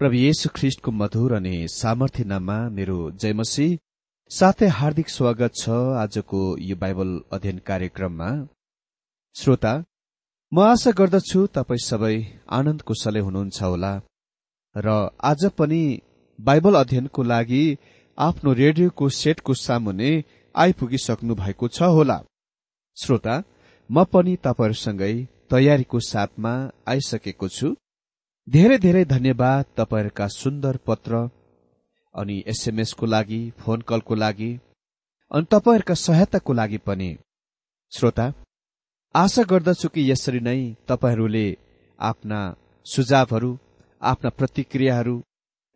प्रभु येशु ख्रिष्टको मधुर अनि सामर्थ्य नाममा मेरो जयमसी साथै हार्दिक स्वागत छ आजको यो बाइबल अध्ययन कार्यक्रममा। श्रोता म आशा गर्दछु तपाईँ सबै आनन्द कुशलै हुनुहुन्छ होला। र आज पनि बाइबल अध्ययनको लागि आफ्नो रेडियोको सेटको सामुने आइपुगिसक्नु भएको छ होला। श्रोता म पनि तपाईँहरूसँगै तयारीको साथमा आइसकेको छु। धेरै धेरै धन्यवाद तपाईँहरूका सुन्दर पत्र अनि एसएमएसको लागि फोन कलको लागि अनि तपाईँहरूका सहायताको लागि पनि। श्रोता आशा गर्दछु कि यसरी नै तपाईँहरूले आफ्ना सुझावहरू आफ्ना प्रतिक्रियाहरू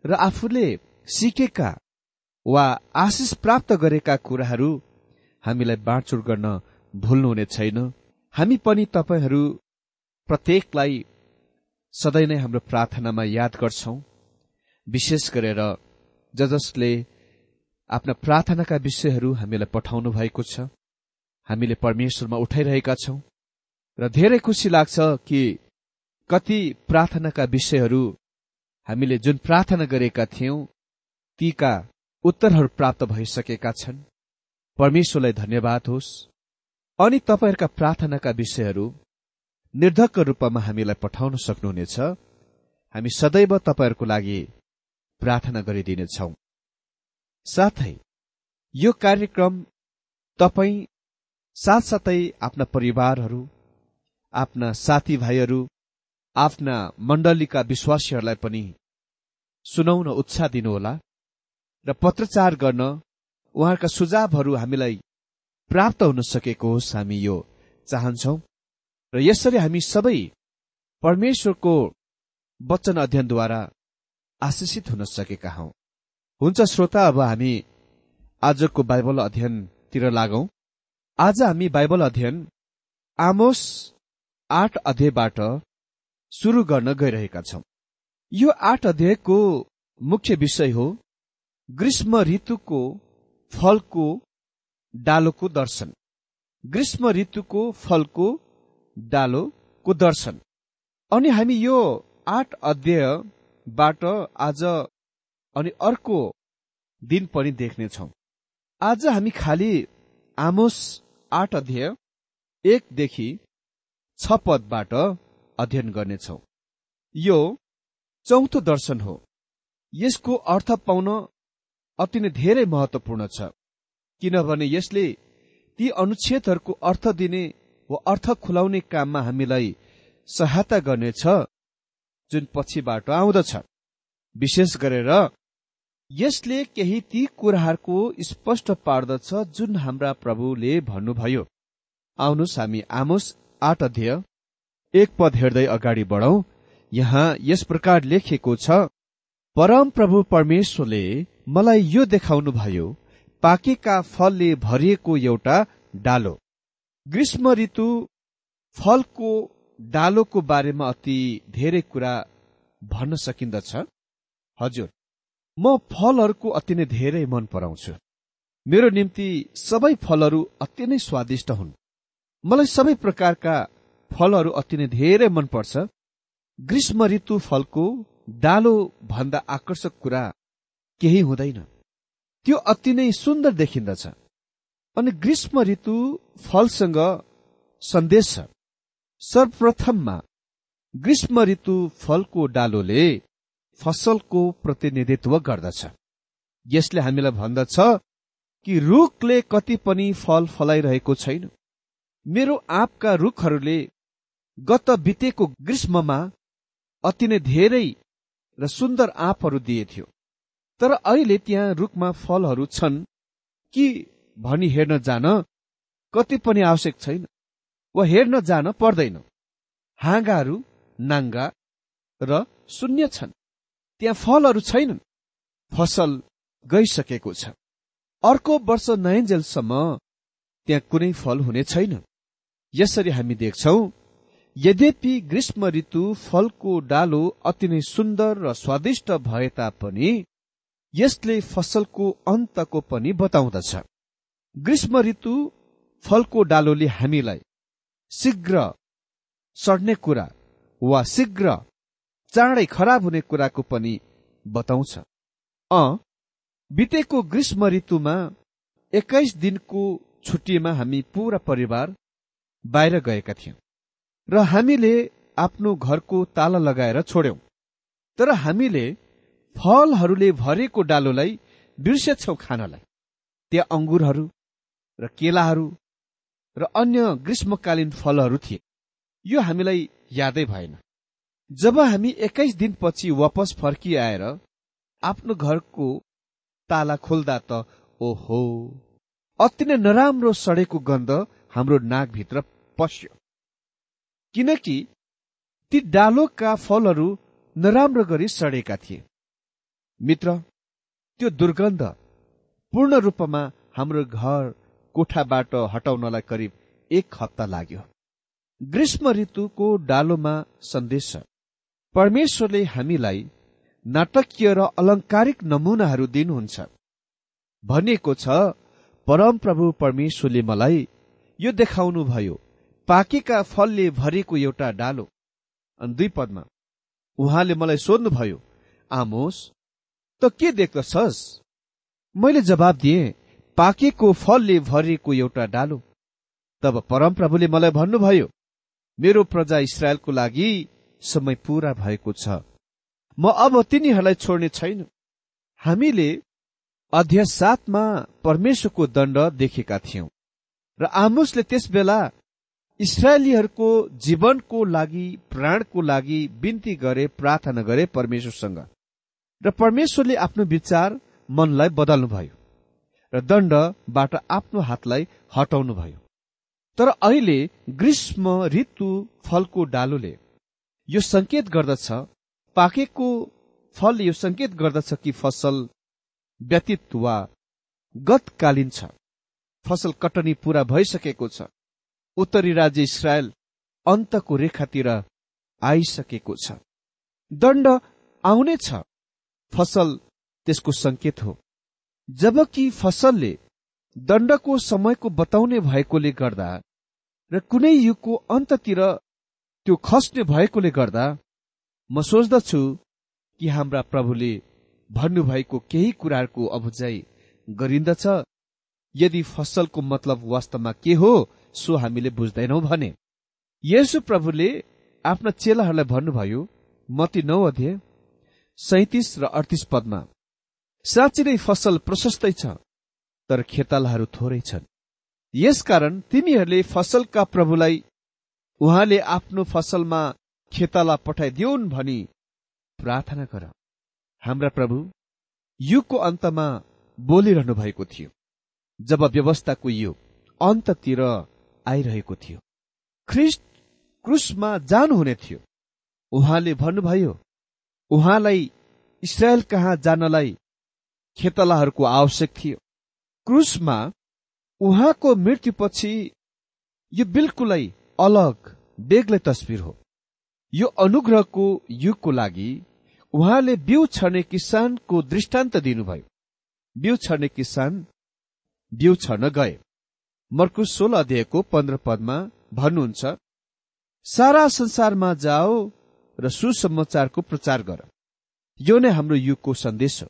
र आफूले सिकेका वा आशिष प्राप्त गरेका कुराहरू हामीलाई बाँडचुड गर्न भुल्नुहुने छैन। हामी पनि तपाईँहरू प्रत्येकलाई सधैँ नै हाम्रो प्रार्थनामा याद गर्छौं। विशेष गरेर ज जसले आफ्ना प्रार्थनाका विषयहरू हामीलाई पठाउनु भएको छ। हामीले परमेश्वरमा उठाइरहेका छौं र धेरै खुसी लाग्छ कि कति प्रार्थनाका विषयहरू हामीले जुन प्रार्थना गरेका थियौं तीका उत्तरहरू प्राप्त भइसकेका छन्। परमेश्वरलाई धन्यवाद होस्। अनि तपाईँहरूका प्रार्थनाका विषयहरू निर्धक्क रूपमा हामीलाई पठाउन सक्नुहुनेछ। हामी सदैव तपाईँहरूको लागि प्रार्थना गरिदिनेछौ। साथै यो कार्यक्रम तपाईँ साथसाथै आफ्ना परिवारहरू आफ्ना साथीभाइहरू आफ्ना मण्डलीका विश्वासीहरूलाई पनि सुनाउन उत्साह दिनुहोला र पत्रचार गर्न उहाँहरूका सुझावहरू हामीलाई प्राप्त हुन सकेको होस् हामी यो चाहन्छौ। र यसरी हामी सबै परमेश्वरको वचन अध्ययनद्वारा आशिषित हुन सकेका हौ। हुन्छ श्रोता अब हामी आजको बाइबल अध्ययनतिर लागौं। आज हामी बाइबल अध्ययन आमोस आठ अध्यायबाट सुरु गर्न गइरहेका छौं। यो आठ अध्यायको मुख्य विषय हो ग्रीष्म ऋतुको फलको डालोको दर्शन। ग्रीष्म ऋतुको फलको डालोको दर्शन। अनि हामी यो आठ अध्यायबाट आज अनि अर्को दिन पनि देख्नेछौ। आज हामी खालि आमोस आठ अध्याय एकदेखि छ पदबाट अध्ययन गर्नेछौ। यो चौथो दर्शन हो। यसको अर्थ पाउन अति नै धेरै महत्वपूर्ण छ। किनभने यसले ती अनुच्छेदहरूको अर्थ दिने वा अर्थ खुलाउने काममा हामीलाई सहायता गर्नेछ जुन पछिबाट आउँदछ। विशेष गरेर यसले केही ती कुराहरूको स्पष्ट पार्दछ जुन हाम्रा प्रभुले भन्नुभयो। आउनुहोस् हामी आमोस आठ अध्यय एक पद हेर्दै अगाडि बढौं। यहाँ यस प्रकार लेखिएको छ परम प्रभु परमेश्वरले मलाई यो देखाउनुभयो पाकेका फलले भरिएको एउटा डालो। ग्रीष्म ऋतु फलको डालोको बारेमा अति धेरै कुरा भन्न सकिन्दछ। हजुर म फलहरूको अति नै धेरै मन पराउँछु। मेरो निम्ति सबै फलहरू अति नै स्वादिष्ट हुन्। मलाई सबै प्रकारका फलहरू अति नै धेरै मनपर्छ ग्रीष्म ऋतु फलको डालो भन्दा आकर्षक कुरा केही हुँदैन। त्यो अति नै सुन्दर देखिन्दछ। अनि ग्रीष्म ऋतु फलसँग सन्देश छ। सर्वप्रथममा ग्रीष्म ऋतु फलको डालोले फसलको प्रतिनिधित्व गर्दछ। यसले हामीलाई भन्दछ कि रुखले कति पनि फल फलाइरहेको छैन। मेरो आँपका रुखहरूले गत बितेको ग्रीष्ममा अति नै धेरै र सुन्दर आँपहरू दिएथ्यो। तर अहिले त्यहाँ रुखमा फलहरू छन् कि भनी हेर्न जान कति पनि आवश्यक छैन। वा हेर्न जान पर्दैन। हाँगाहरू नाङ्गा र शून्य छन्। त्यहाँ फलहरू छैनन्। फसल गइसकेको छ। अर्को वर्ष नयन्जेलसम्म त्यहाँ कुनै फल हुने छैन। यसरी हामी देख्छौ यद्यपि ग्रीष्म ऋतु फलको डालो अति नै सुन्दर र स्वादिष्ट भए तापनि यसले फसलको अन्तको पनि बताउँदछ। ग्रीष्म ऋतु फलको डालोले हामीलाई शीघ्र सड्ने कुरा वा शीघ्र चाँडै खराब हुने कुराको पनि बताउँछ। अ बितेको ग्रीष्म ऋतुमा एक्काइस दिनको छुट्टीमा हामी पूरा परिवार बाहिर गएका थियौं र हामीले आफ्नो घरको ताला लगाएर छोड्यौं। तर हामीले फलहरूले भरेको डालोलाई बिर्सेछौँ खानलाई। त्यहाँ अङ्गुरहरू र केलाहरू र अन्य ग्रीष्मकालीन फलहरू थिए। यो हामीलाई यादै भएन। जब हामी एक्काइस दिनपछि वापस फर्किआएर आफ्नो घरको ताला खोल्दा त ओहो अति नै नराम्रो सडेको गन्ध हाम्रो नाकभित्र पस्यो। किनकि ती डालोका फलहरू नराम्रो गरी सडेका थिए। मित्र त्यो दुर्गन्ध पूर्ण रूपमा हाम्रो घर कोठाबाट हटाउनलाई करिब एक हप्ता लाग्यो। ग्रीष्म ऋतुको डालोमा सन्देश छ। परमेश्वरले हामीलाई नाटकीय र अलङ्कारिक नमुनाहरू दिनुहुन्छ। भनिएको छ परमप्रभु परमेश्वरले मलाई यो देखाउनु भयो पाकेका फलले भरेको एउटा डालो। अनि दुई पदमा उहाँले मलाई सोध्नुभयो आमोस त के देख्दछस्? मैले जवाब दिएँ पाकेको फलले भरिएको एउटा डालो। तब परमप्रभुले मलाई भन्नुभयो मेरो प्रजा इसरायलको लागि समय पूरा भएको छ। म अब तिनीहरूलाई छोड्ने छैन। हामीले अध्याय सातमा परमेश्वरको दण्ड देखेका थियौं र आमुसले त्यस बेला इसरायलीहरूको जीवनको लागि प्राणको लागि बिन्ती गरे प्रार्थना गरे परमेश्वरसँग। र परमेश्वरले आफ्नो विचार मनलाई बदल्नुभयो। र दण्डबाट आफ्नो हातलाई हटाउनुभयो। तर अहिले ग्रीष्म ऋतु फलको डालोले यो संकेत गर्दछ पाकेको फल यो संकेत गर्दछ कि फसल व्यतीत वा गतकालीन छ। फसल कटनी पूरा भइसकेको छ। उत्तरी राज्य इसरायल अन्तको रेखातिर आइसकेको छ। दण्ड आउने छ। फसल त्यसको संकेत हो। जबकि फसलले दण्डको समयको बताउने भएकोले गर्दा र कुनै युगको अन्ततिर त्यो खस्ने भएकोले गर्दा म सोच्दछु कि हाम्रा प्रभुले भन्नुभएको केही कुराहरूको अभुजाई गरिन्दछ। यदि फसलको मतलब वास्तवमा के हो सो हामीले बुझ्दैनौ भने। यसो प्रभुले आफ्ना चेलाहरूलाई भन्नुभयो मती नौ अध्यय सैतिस र अडतिस पदमा साँच्ची नै फसल प्रशस्तै छ तर खेतालाहरू थोरै छन्। यसकारण तिमीहरूले फसलका प्रभुलाई उहाँले आफ्नो फसलमा खेताला पठाइदिउन् भनी प्रार्थना गर। हाम्रा प्रभु युगको अन्तमा बोलिरहनु भएको थियो जब व्यवस्थाको युग अन्ततिर आइरहेको थियो। ख्रिस्ट क्रुसमा जानुहुने थियो। उहाँले भन्नुभयो उहाँलाई इसरायल कहाँ जानलाई खेतलाहरूको आवश्यक थियो। क्रुसमा उहाँको मृत्युपछि यो बिल्कुलै अलग बेग्लै तस्विर हो। यो अनुग्रहको युगको लागि उहाँले बिउ छर्ने किसानको दृष्टान्त दिनुभयो। बिउ छर्ने किसान बिउ छर्न गए। मर्कुस सोह्र अध्यायको पन्ध्र पदमा भन्नुहुन्छ सारा संसारमा जाओ र सुसमाचारको प्रचार गर। यो नै हाम्रो युगको सन्देश हो।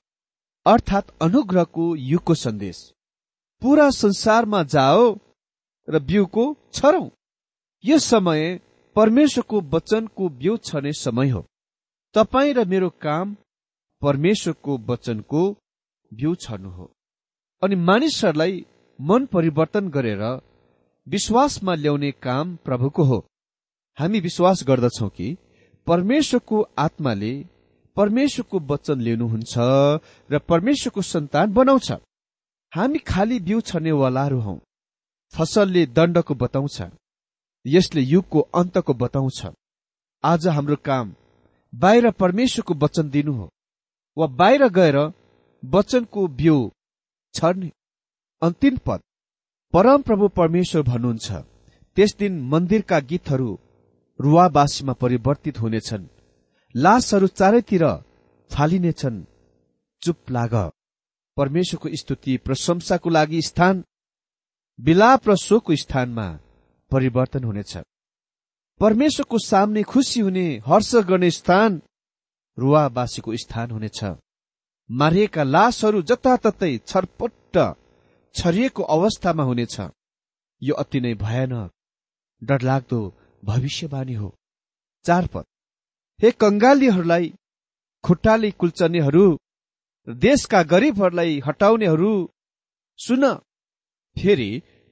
अर्थात् अनुग्रहको युगको सन्देश। पूरा संसारमा जाओ र बिउको छरौं। यो समय परमेश्वरको वचनको बिउ छर्ने समय हो। तपाईँ र मेरो काम परमेश्वरको वचनको बिउ छर्नु हो। अनि मानिसहरूलाई मन परिवर्तन गरेर विश्वासमा ल्याउने काम प्रभुको हो। हामी विश्वास गर्दछौ कि परमेश्वरको आत्माले परमेश्वरको वचन लिनुहुन्छ र परमेश्वरको सन्तान बनाउँछ। हामी खाली बिउ छर्नेवालाहरू हौ। फसलले दण्डको बताउँछ। यसले युगको अन्तको बताउँछ। आज हाम्रो काम बाहिर परमेश्वरको वचन दिनु हो वा बाहिर गएर वचनको बिउ छर्ने अन्तिम पद। परम प्रभु परमेश्वर भन्नुहुन्छ त्यस दिन मन्दिरका गीतहरू रुवावासीमा परिवर्तित हुनेछन्। लासहरू चारैतिर फालिनेछन्। चुप लाग। परमेश्वरको स्तुति प्रशंसाको लागि स्थान विलाप र शोकको स्थानमा परिवर्तन हुनेछ। परमेश्वरको सामने खुसी हुने हर्ष गर्ने स्थान रुवावासीको स्थान हुनेछ। मारिएका लासहरू जताततै छरपट्ट छरिएको अवस्थामा हुनेछ। यो अति नै भयानक डरलाग्दो भविष्यवाणी हो। चार पद। हे कंगालीहरूलाई खुट्टाले कुल्चनेहरू देशका गरिबहरूलाई हटाउनेहरू सुन। फेरि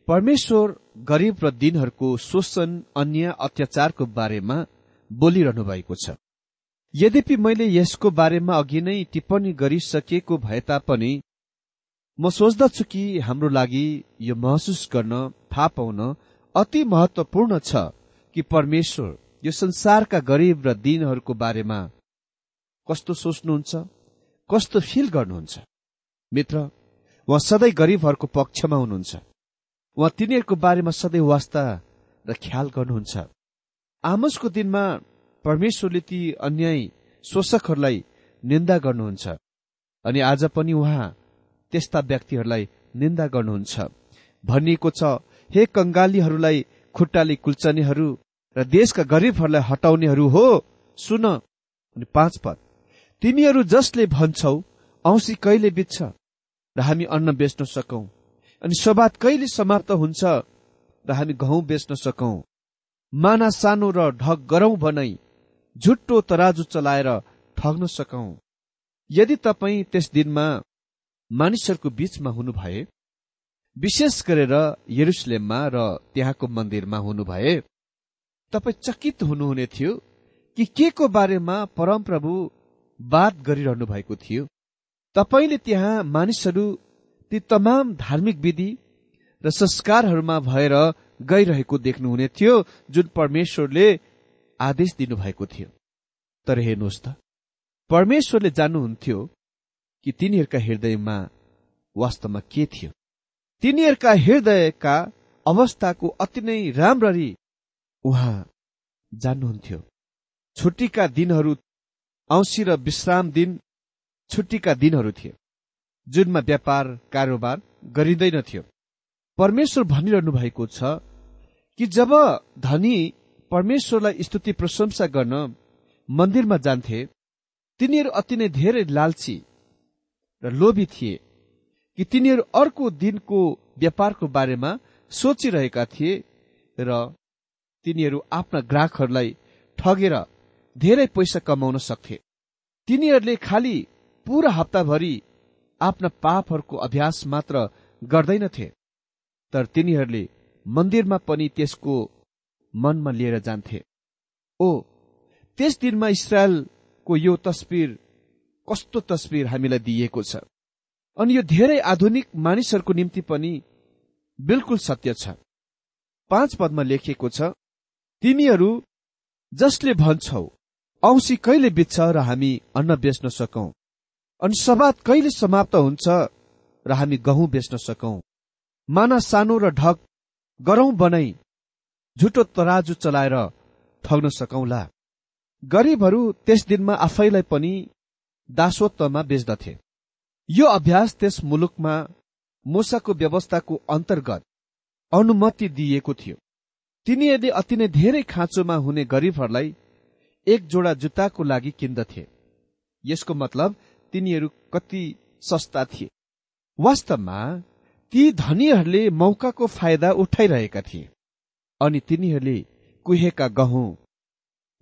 परमेश्वर गरिब र दिनहरूको शोषण अन्य अत्याचारको बारेमा बोलिरहनु भएको छ। यद्यपि मैले यसको बारेमा अघि नै टिप्पणी गरिसकेको भए तापनि म सोच्दछु कि हाम्रो लागि यो महसुस गर्न थाहा पाउन अति महत्वपूर्ण छ कि परमेश्वर यो संसारका गरिब र दिनहरूको बारेमा कस्तो सोच्नुहुन्छ? कस्तो फिल गर्नुहुन्छ? मित्र उहाँ सधैँ गरिबहरूको पक्षमा हुनुहुन्छ। उहाँ तिनीहरूको बारेमा सधैँ वास्ता र ख्याल गर्नुहुन्छ। आमसको दिनमा परमेश्वरले ती अन्याय शोषकहरूलाई निन्दा गर्नुहुन्छ। अनि आज पनि उहाँ त्यस्ता व्यक्तिहरूलाई निन्दा गर्नुहुन्छ। भनिएको छ हे कंगालीहरूलाई खुट्टाले कुल्चनेहरू र देशका गरिबहरूलाई हटाउनेहरू हो। सुन अनि पाँच पद। तिमीहरू जसले भन्छौ औँसी कहिले बित्छ? र हामी अन्न बेच्न सकौं। अनि सवाद कहिले समाप्त हुन्छ? र हामी गहुँ बेच्न सकौं। माना सानो र ढक गरौं भनै झुट्टो तराजु चलाएर ठग्न सकौं। यदि तपाईँ त्यस दिनमा मानिसहरूको बीचमा हुनुभए विशेष गरेर यरुसलेममा र त्यहाँको मन्दिरमा हुनुभए तपाईँ चकित हुनुहुने थियो कि के को बारेमा परमप्रभु बात गरिरहनु भएको थियो? तपाईँले त्यहाँ मानिसहरू ती तमाम धार्मिक विधि र संस्कारहरूमा भएर गइरहेको देख्नुहुने थियो जुन परमेश्वरले आदेश दिनुभएको थियो। तर हेर्नुहोस् त परमेश्वरले जान्नुहुन्थ्यो कि तिनीहरूका हृदयमा वास्तवमा के थियो? तिनीहरूका हृदयका अवस्थाको अति नै राम्ररी उहाँ जान्नुहुन्थ्यो। छुट्टीका दिनहरू औँसी र विश्राम दिन छुट्टीका दिनहरू थिए। जुनमा व्यापार कारोबार गरिँदैनथ्यो परमेश्वर भनिरहनु भएको छ कि जब धनी परमेश्वरलाई स्तुति प्रशंसा गर्न मन्दिरमा जान्थे तिनीहरू अति नै धेरै लालची र लोभी थिए कि तिनीहरू अर्को दिनको व्यापारको बारेमा सोचिरहेका थिए र तिनीहरू आफ्ना ग्राहकहरूलाई ठगेर धेरै पैसा कमाउन सक्थे। तिनीहरूले खालि पूरा हप्ताभरि आफ्ना पापहरूको अभ्यास मात्र गर्दैनथे। तर तिनीहरूले मन्दिरमा पनि त्यसको मनमा लिएर जान्थे। ओ त्यस दिनमा इसरायलको यो तस्विर कस्तो तस्विर हामीलाई दिइएको छ? अनि यो धेरै आधुनिक मानिसहरूको निम्ति पनि बिल्कुल सत्य छ। पाँच पदमा लेखिएको छ तिमीहरू जसले भन्छौ औसी कहिले बित्छ र हामी अन्न बेच्न सकौं? अनि सवाद कहिले समाप्त हुन्छ र हामी गहुँ बेच्न सकौं? माना सानो र ढक गरौं बनाई झुटो तराजु चलाएर ठग्न सकौंला। गरीबहरू त्यस दिनमा आफैलाई पनि दासोत्वमा बेच्दथे। यो अभ्यास त्यस मुलुकमा मुसाको व्यवस्थाको अन्तर्गत अनुमति दिइएको थियो। तिनीहरूले अति नै धेरै खाँचोमा हुने गरीबहरूलाई एक जोडा जुत्ताको लागि किन्दथे यसको मतलब तिनीहरू कति सस्ता थिए। वास्तवमा ती धनीहरूले मौकाको फाइदा उठाइरहेका थिए अनि तिनीहरूले कुहेका गहुँ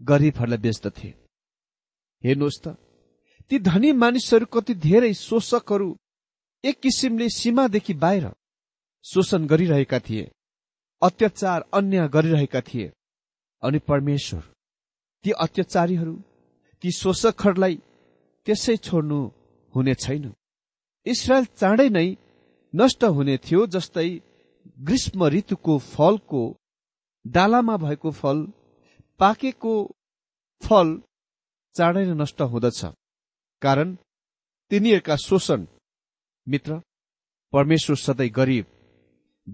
गरीबहरूलाई बेच्दथे हेर्नुहोस् त ती धनी मानिसहरू कति धेरै शोषकहरू एक किसिमले सीमादेखि बाहिर शोषण गरिरहेका थिए। अत्याचार अन्य गरिरहेका थिए। अनि परमेश्वर ती अत्याचारीहरू ती शोषकहरूलाई त्यसै छोड्नु हुने छैन। इसरायल चाँडै नै नष्ट हुने थियो जस्तै ग्रीष्म ऋतुको फलको डालामा भएको फल पाकेको फल चाँडै नै नष्ट हुँदछ। कारण तिनीहरूका शोषण मित्र परमेश्वर सधैँ गरिब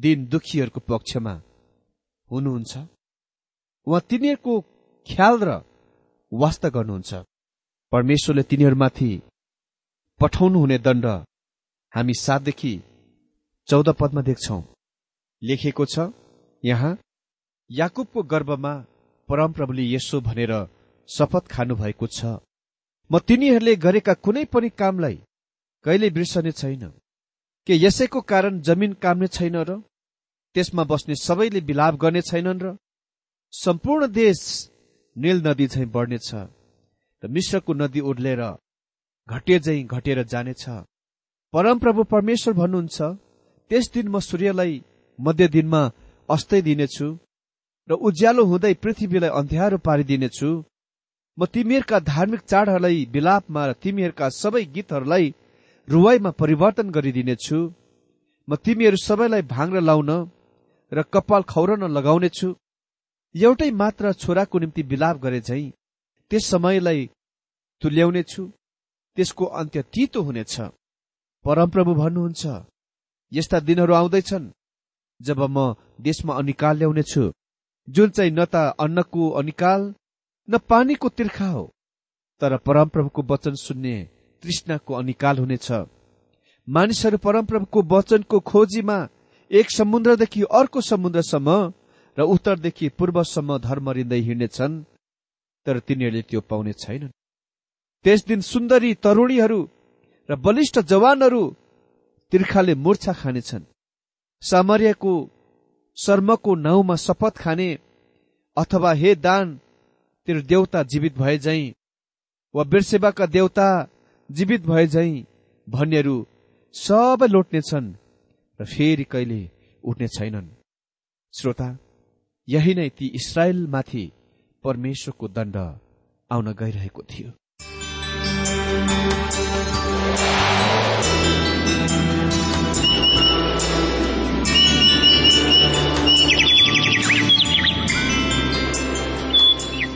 दिन दुखीहरूको पक्षमा हुनुहुन्छ। उहाँ तिनीहरूको ख्याल र वास्ता गर्नुहुन्छ। परमेश्वरले तिनीहरूमाथि पठाउनु हुने दण्ड हामी सातदेखि चौध पदमा देख्छौ। लेखिएको छ यहाँ याकुबको गर्भमा परमप्रभुले यसो भनेर शपथ खानुभएको छ। म तिनीहरूले गरेका कुनै पनि कामलाई कहिले बिर्सने छैन। के यसैको कारण जमिन काम्ने छैन र त्यसमा बस्ने सबैले विलाप गर्ने छैनन् र सम्पूर्ण देश नील नदी झैँ बढ्नेछ र मिश्रको नदी उर्लेर घटे झैँ घटेर जानेछ। परमप्रभु परमेश्वर भन्नुहुन्छ त्यस दिन म सूर्यलाई मध्य दिनमा अस्तै दिनेछु र उज्यालो हुँदै पृथ्वीलाई अन्ध्यारो पारिदिनेछु। म तिमीहरूका धार्मिक चाडहरूलाई विलापमा र तिमीहरूका सबै गीतहरूलाई रुवाईमा परिवर्तन गरिदिनेछु। म तिमीहरू सबैलाई भाङ्र लाउन र कपाल खौरन लगाउनेछु। एउटै मात्र छोराको निम्ति विलाप गरे झै त्यस समयलाई तुल्याउनेछु। त्यसको अन्त्य तितो हुनेछ। परमप्रभु भन्नुहुन्छ यस्ता दिनहरू आउँदैछन् जब म देशमा अनिकाल ल्याउनेछु। जुन चाहिँ न त अन्नको अनिकाल न पानीको तिर्खा हो तर परमप्रभुको वचन सुन्ने तृष्णाको अनिकाल हुनेछ। मानिसहरू परमप्रभुको वचनको खोजीमा एक समुद्रदेखि अर्को समुद्रसम्म र उत्तरदेखि पूर्वसम्म धर्म रिँदै हिँड्नेछन् तर तिनीहरूले त्यो पाउने छैनन्। त्यस दिन सुन्दरी तरुणीहरू र बलिष्ठ जवानहरू तिर्खाले मूर्छा खानेछन्। सामर्यको शर्मको नाउँमा शपथ खाने अथवा हे दान तेरो देउता जीवित भए झै वा बिर्सेवाका देउता जीवित भए झै भन्नेहरू सबै लोट्नेछन् र फेरि कहिले उठ्ने छैनन्। श्रोता यही नै ती इसरायलमाथि परमेश्वरको दण्ड आउन गइरहेको थियो।